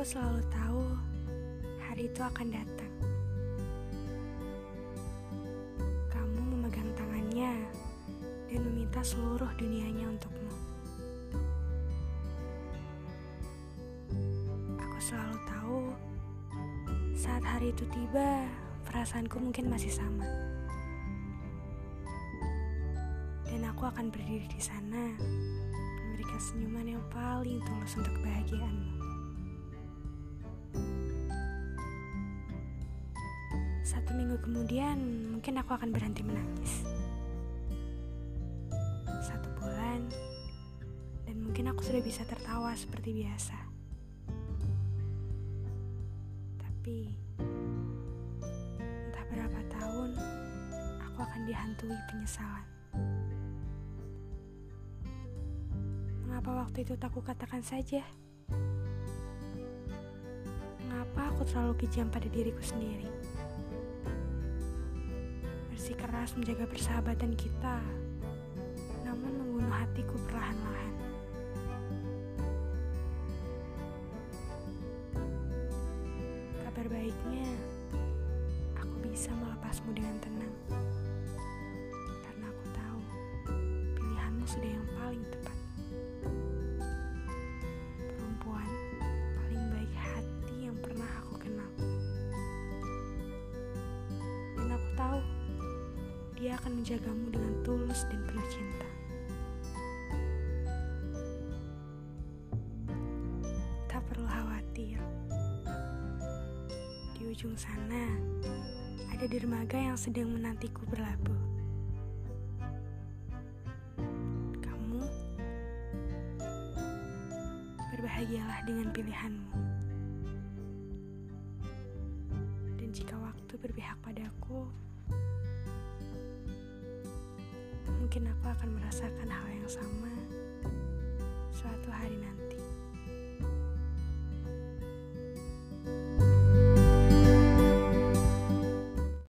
selalu tahu hari itu akan datang. Kamu memegang tangannya dan meminta seluruh dunianya untukmu. Aku selalu tahu saat hari itu tiba, perasaanku mungkin masih sama. Dan aku akan berdiri di sana, memberikan senyuman yang paling tulus untuk kebahagiaanmu. Satu minggu kemudian, mungkin aku akan berhenti menangis. Satu bulan, dan mungkin aku sudah bisa tertawa seperti biasa. Tapi, entah berapa tahun, aku akan dihantui penyesalan. Mengapa waktu itu tak kukatakan saja? Mengapa aku terlalu kejam pada diriku sendiri? Bersikeras menjaga persahabatan kita, namun membunuh hatiku perlahan-lahan. Kabar baiknya, aku bisa melepasmu dengan tenang. Karena aku tahu pilihanmu sudah yang paling tepat. Dia akan menjagamu dengan tulus dan penuh cinta. Tak perlu khawatir. Di ujung sana ada dermaga yang sedang menantiku berlabuh. Kamu berbahagialah dengan pilihanmu. Dan jika waktu berpihak padaku, mungkin aku akan merasakan hal yang sama